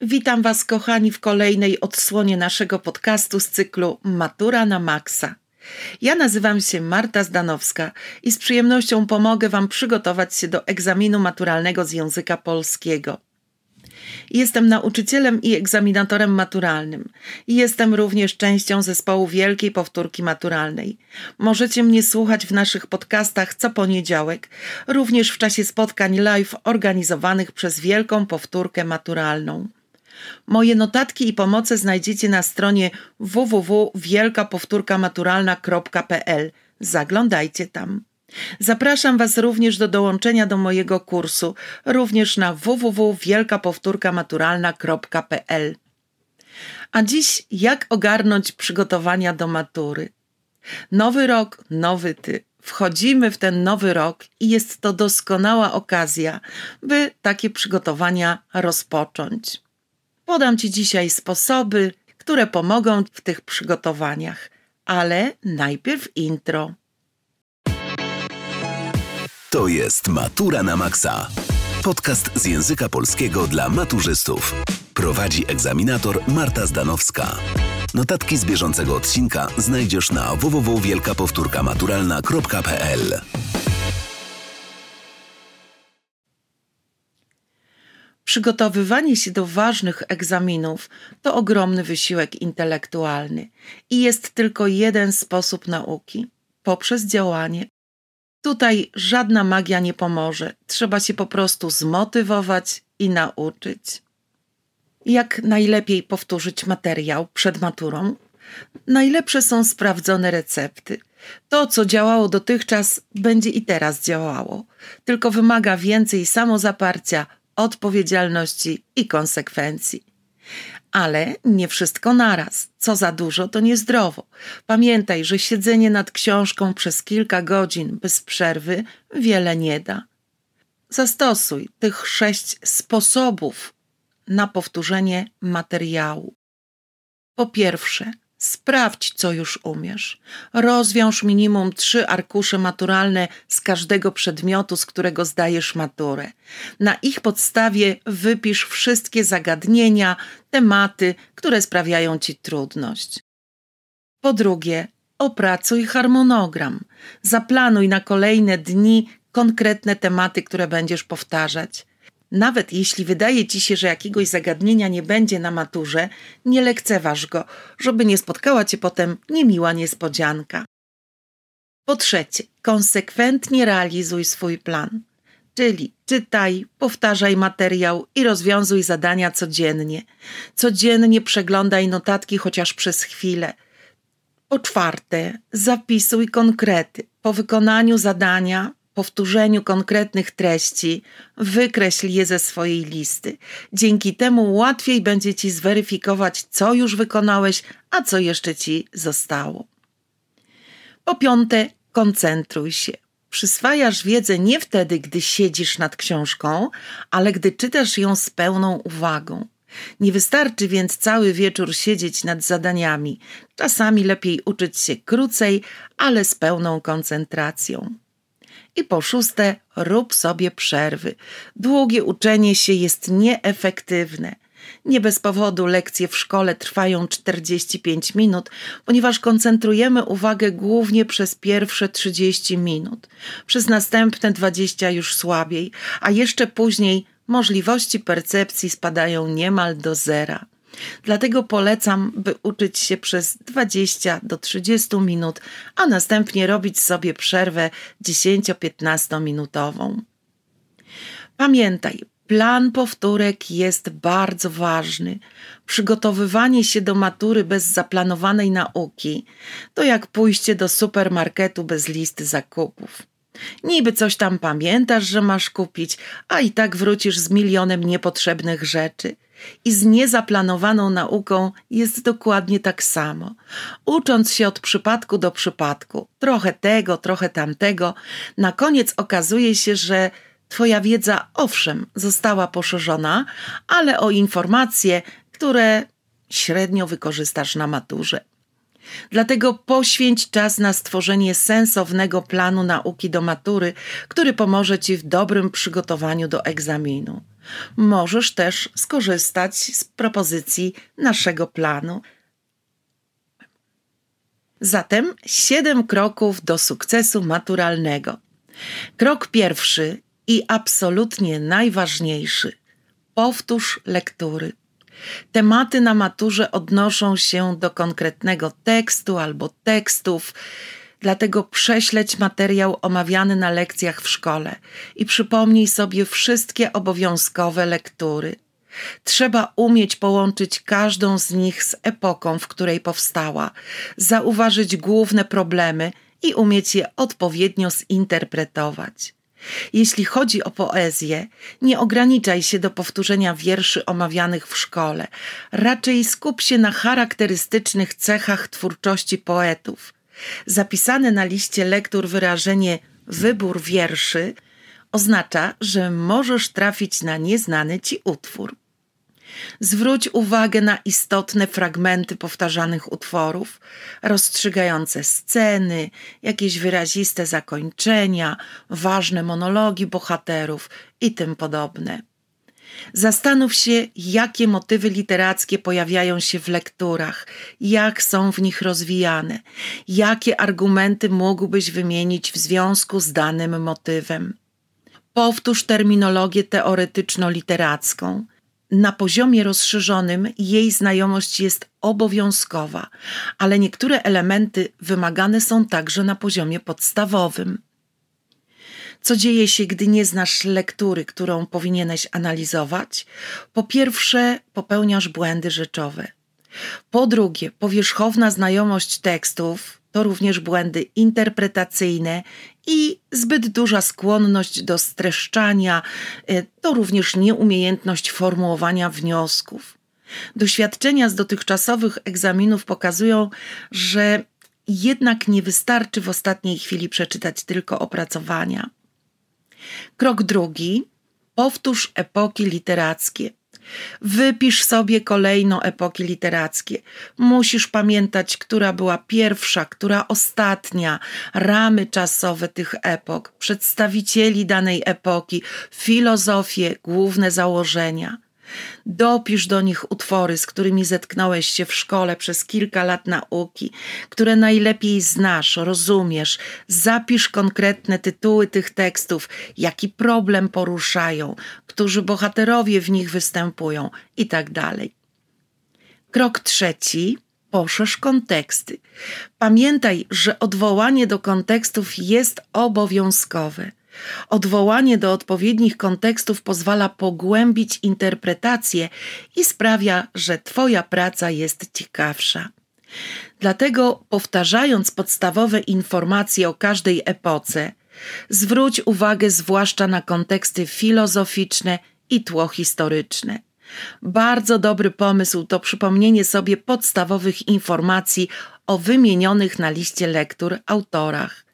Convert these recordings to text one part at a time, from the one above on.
Witam Was, kochani, w kolejnej odsłonie naszego podcastu z cyklu Matura na Maxa. Ja nazywam się Marta Zdanowska i z przyjemnością pomogę Wam przygotować się do egzaminu maturalnego z języka polskiego. Jestem nauczycielem i egzaminatorem maturalnym. Jestem również częścią zespołu Wielkiej Powtórki Maturalnej. Możecie mnie słuchać w naszych podcastach co poniedziałek, również w czasie spotkań live organizowanych przez Wielką Powtórkę Maturalną. Moje notatki i pomoce znajdziecie na stronie www.wielkapowtórkamaturalna.pl. Zaglądajcie tam. Zapraszam Was również do dołączenia do mojego kursu, również na www.wielkapowtórkamaturalna.pl. A dziś jak ogarnąć przygotowania do matury? Nowy rok, nowy ty. Wchodzimy w ten nowy rok i jest to doskonała okazja, by takie przygotowania rozpocząć. Podam Ci dzisiaj sposoby, które pomogą w tych przygotowaniach, ale najpierw intro. To jest Matura na Maxa. Podcast z języka polskiego dla maturzystów. Prowadzi egzaminator Marta Zdanowska. Notatki z bieżącego odcinka znajdziesz na www.wielkapowtórkamaturalna.pl. Przygotowywanie się do ważnych egzaminów to ogromny wysiłek intelektualny i jest tylko jeden sposób nauki poprzez działanie. Tutaj żadna magia nie pomoże, trzeba się po prostu zmotywować i nauczyć. Jak najlepiej powtórzyć materiał przed maturą? Najlepsze są sprawdzone recepty. To, co działało dotychczas, będzie i teraz działało, tylko wymaga więcej samozaparcia, odpowiedzialności i konsekwencji. Ale nie wszystko naraz. Co za dużo, to niezdrowo. Pamiętaj, że siedzenie nad książką przez kilka godzin bez przerwy wiele nie da. Zastosuj tych sześć sposobów na powtórzenie materiału. Po pierwsze, Sprawdź, co już umiesz. Rozwiąż minimum trzy arkusze maturalne z każdego przedmiotu, z którego zdajesz maturę. Na ich podstawie wypisz wszystkie zagadnienia, tematy, które sprawiają ci trudność. Po drugie, opracuj harmonogram. Zaplanuj na kolejne dni konkretne tematy, które będziesz powtarzać. Nawet jeśli wydaje ci się, że jakiegoś zagadnienia nie będzie na maturze, nie lekceważ go, żeby nie spotkała cię potem niemiła niespodzianka. Po trzecie, konsekwentnie realizuj swój plan. Czyli czytaj, powtarzaj materiał i rozwiązuj zadania codziennie. Codziennie przeglądaj notatki chociaż przez chwilę. Po czwarte, zapisuj konkrety. Po wykonaniu zadania powtórzeniu konkretnych treści, wykreśl je ze swojej listy. Dzięki temu łatwiej będzie ci zweryfikować, co już wykonałeś, a co jeszcze ci zostało. Po piąte, koncentruj się. Przyswajasz wiedzę nie wtedy, gdy siedzisz nad książką, ale gdy czytasz ją z pełną uwagą. Nie wystarczy więc cały wieczór siedzieć nad zadaniami. Czasami lepiej uczyć się krócej, ale z pełną koncentracją. I po szóste, rób sobie przerwy. Długie uczenie się jest nieefektywne. Nie bez powodu lekcje w szkole trwają 45 minut, ponieważ koncentrujemy uwagę głównie przez pierwsze 30 minut, przez następne 20 już słabiej, a jeszcze później możliwości percepcji spadają niemal do zera. Dlatego polecam, by uczyć się przez 20 do 30 minut, a następnie robić sobie przerwę 10-15 minutową. Pamiętaj, plan powtórek jest bardzo ważny. Przygotowywanie się do matury bez zaplanowanej nauki to jak pójście do supermarketu bez listy zakupów. Niby coś tam pamiętasz, że masz kupić, a i tak wrócisz z milionem niepotrzebnych rzeczy. I z niezaplanowaną nauką jest dokładnie tak samo. Ucząc się od przypadku do przypadku, trochę tego, trochę tamtego, na koniec okazuje się, że Twoja wiedza owszem została poszerzona, ale o informacje, które średnio wykorzystasz na maturze. Dlatego poświęć czas na stworzenie sensownego planu nauki do matury, który pomoże Ci w dobrym przygotowaniu do egzaminu. Możesz też skorzystać z propozycji naszego planu. Zatem siedem kroków do sukcesu maturalnego. Krok pierwszy i absolutnie najważniejszy. Powtórz lektury. Tematy na maturze odnoszą się do konkretnego tekstu albo tekstów, dlatego prześleć materiał omawiany na lekcjach w szkole i przypomnij sobie wszystkie obowiązkowe lektury. Trzeba umieć połączyć każdą z nich z epoką, w której powstała, zauważyć główne problemy i umieć je odpowiednio zinterpretować. Jeśli chodzi o poezję, nie ograniczaj się do powtórzenia wierszy omawianych w szkole. Raczej skup się na charakterystycznych cechach twórczości poetów. Zapisane na liście lektur wyrażenie wybór wierszy oznacza, że możesz trafić na nieznany ci utwór. Zwróć uwagę na istotne fragmenty powtarzanych utworów, rozstrzygające sceny, jakieś wyraziste zakończenia, ważne monologi bohaterów i tym podobne. Zastanów się, jakie motywy literackie pojawiają się w lekturach, jak są w nich rozwijane, jakie argumenty mógłbyś wymienić w związku z danym motywem. Powtórz terminologię teoretyczno-literacką na poziomie rozszerzonym jej znajomość jest obowiązkowa, ale niektóre elementy wymagane są także na poziomie podstawowym. Co dzieje się, gdy nie znasz lektury, którą powinieneś analizować? Po pierwsze, popełniasz błędy rzeczowe. Po drugie, powierzchowna znajomość tekstów to również błędy interpretacyjne i zbyt duża skłonność do streszczania, e, to również nieumiejętność formułowania wniosków. Doświadczenia z dotychczasowych egzaminów pokazują, że jednak nie wystarczy w ostatniej chwili przeczytać tylko opracowania. Krok drugi: powtórz epoki literackie. Wypisz sobie kolejno epoki literackie. Musisz pamiętać, która była pierwsza, która ostatnia, ramy czasowe tych epok, przedstawicieli danej epoki, filozofię, główne założenia. Dopisz do nich utwory, z którymi zetknąłeś się w szkole przez kilka lat nauki, które najlepiej znasz, rozumiesz. Zapisz konkretne tytuły tych tekstów, jaki problem poruszają, którzy bohaterowie w nich występują itd. Tak Krok trzeci. Poszerz konteksty. Pamiętaj, że odwołanie do kontekstów jest obowiązkowe. Odwołanie do odpowiednich kontekstów pozwala pogłębić interpretację i sprawia, że Twoja praca jest ciekawsza. Dlatego, powtarzając podstawowe informacje o każdej epoce, zwróć uwagę zwłaszcza na konteksty filozoficzne i tło historyczne. Bardzo dobry pomysł to przypomnienie sobie podstawowych informacji o wymienionych na liście lektur autorach.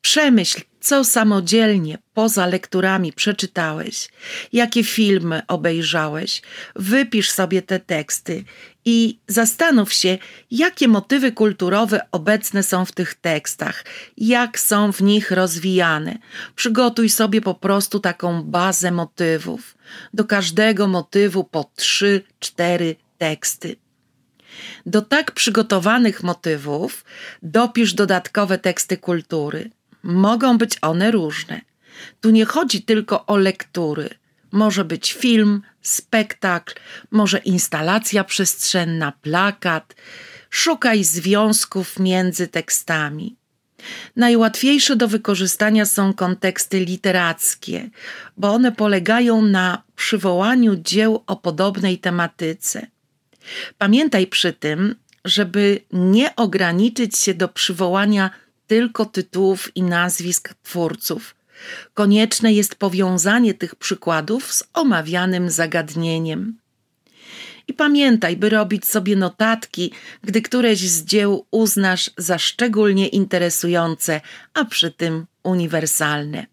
Przemyśl, co samodzielnie poza lekturami przeczytałeś, jakie filmy obejrzałeś. Wypisz sobie te teksty i zastanów się, jakie motywy kulturowe obecne są w tych tekstach, jak są w nich rozwijane. Przygotuj sobie po prostu taką bazę motywów. Do każdego motywu po trzy, cztery teksty. Do tak przygotowanych motywów dopisz dodatkowe teksty kultury. Mogą być one różne. Tu nie chodzi tylko o lektury. Może być film, spektakl, może instalacja przestrzenna, plakat. Szukaj związków między tekstami. Najłatwiejsze do wykorzystania są konteksty literackie, bo one polegają na przywołaniu dzieł o podobnej tematyce. Pamiętaj przy tym, żeby nie ograniczyć się do przywołania tylko tytułów i nazwisk twórców. Konieczne jest powiązanie tych przykładów z omawianym zagadnieniem. I pamiętaj, by robić sobie notatki, gdy któreś z dzieł uznasz za szczególnie interesujące, a przy tym uniwersalne.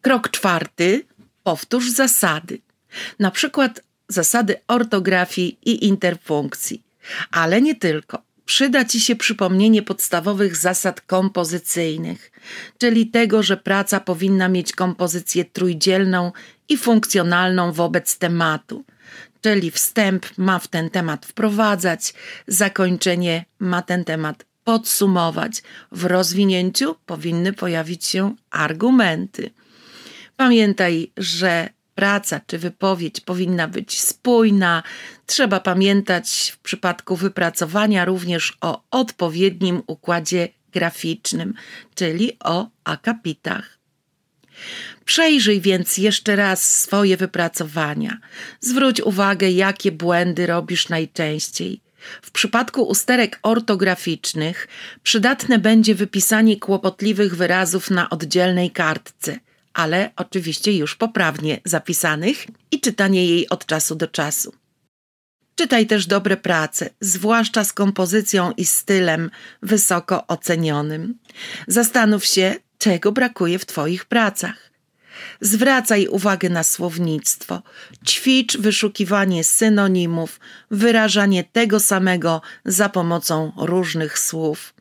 Krok czwarty: powtórz zasady. Na przykład zasady ortografii i interpunkcji, ale nie tylko. Przyda Ci się przypomnienie podstawowych zasad kompozycyjnych, czyli tego, że praca powinna mieć kompozycję trójdzielną i funkcjonalną wobec tematu. Czyli wstęp ma w ten temat wprowadzać, zakończenie ma ten temat podsumować. W rozwinięciu powinny pojawić się argumenty. Pamiętaj, że praca czy wypowiedź powinna być spójna. Trzeba pamiętać w przypadku wypracowania również o odpowiednim układzie graficznym, czyli o akapitach. Przejrzyj więc jeszcze raz swoje wypracowania. Zwróć uwagę, jakie błędy robisz najczęściej. W przypadku usterek ortograficznych przydatne będzie wypisanie kłopotliwych wyrazów na oddzielnej kartce, ale oczywiście już poprawnie zapisanych i czytanie jej od czasu do czasu. Czytaj też dobre prace, zwłaszcza z kompozycją i stylem wysoko ocenionym. Zastanów się, czego brakuje w Twoich pracach. Zwracaj uwagę na słownictwo, ćwicz wyszukiwanie synonimów, wyrażanie tego samego za pomocą różnych słów.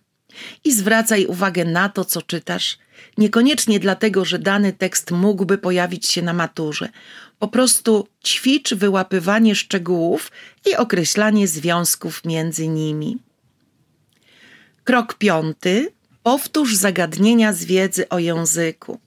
I zwracaj uwagę na to, co czytasz, niekoniecznie dlatego, że dany tekst mógłby pojawić się na maturze. Po prostu ćwicz wyłapywanie szczegółów i określanie związków między nimi. Krok piąty. Powtórz zagadnienia z wiedzy o języku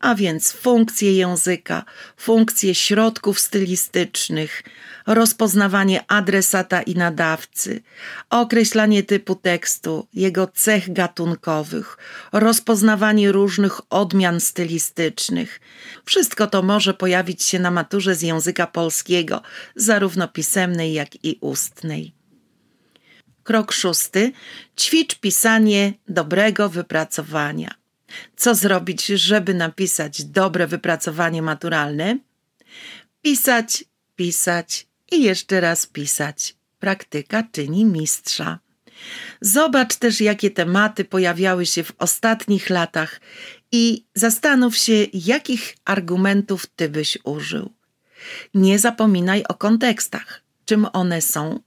a więc funkcje języka, funkcje środków stylistycznych, rozpoznawanie adresata i nadawcy, określanie typu tekstu, jego cech gatunkowych, rozpoznawanie różnych odmian stylistycznych. Wszystko to może pojawić się na maturze z języka polskiego, zarówno pisemnej, jak i ustnej. Krok szósty. Ćwicz pisanie dobrego wypracowania. Co zrobić, żeby napisać dobre wypracowanie maturalne? Pisać, pisać i jeszcze raz pisać. Praktyka czyni mistrza. Zobacz też, jakie tematy pojawiały się w ostatnich latach i zastanów się, jakich argumentów ty byś użył. Nie zapominaj o kontekstach, czym one są.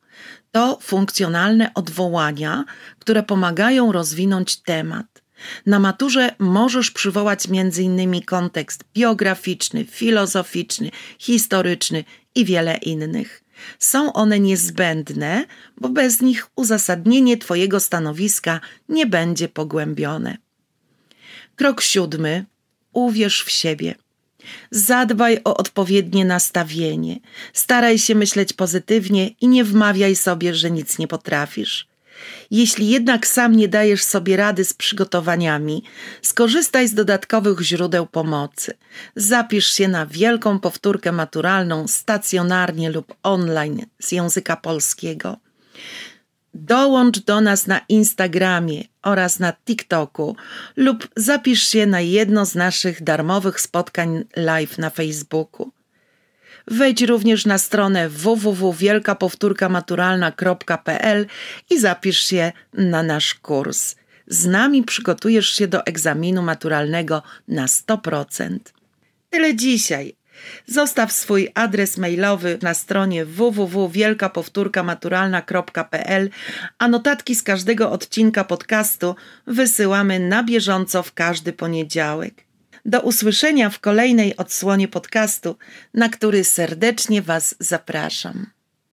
To funkcjonalne odwołania, które pomagają rozwinąć temat. Na maturze możesz przywołać m.in. kontekst biograficzny, filozoficzny, historyczny i wiele innych. Są one niezbędne, bo bez nich uzasadnienie Twojego stanowiska nie będzie pogłębione. Krok siódmy. Uwierz w siebie. Zadbaj o odpowiednie nastawienie. Staraj się myśleć pozytywnie i nie wmawiaj sobie, że nic nie potrafisz. Jeśli jednak sam nie dajesz sobie rady z przygotowaniami, skorzystaj z dodatkowych źródeł pomocy. Zapisz się na wielką powtórkę maturalną stacjonarnie lub online z języka polskiego. Dołącz do nas na Instagramie oraz na TikToku lub zapisz się na jedno z naszych darmowych spotkań live na Facebooku. Wejdź również na stronę www.wielkapowtórkamaturalna.pl i zapisz się na nasz kurs. Z nami przygotujesz się do egzaminu maturalnego na 100%. Tyle dzisiaj. Zostaw swój adres mailowy na stronie www.wielkapowtórkamaturalna.pl, a notatki z każdego odcinka podcastu wysyłamy na bieżąco w każdy poniedziałek. Do usłyszenia w kolejnej odsłonie podcastu, na który serdecznie Was zapraszam.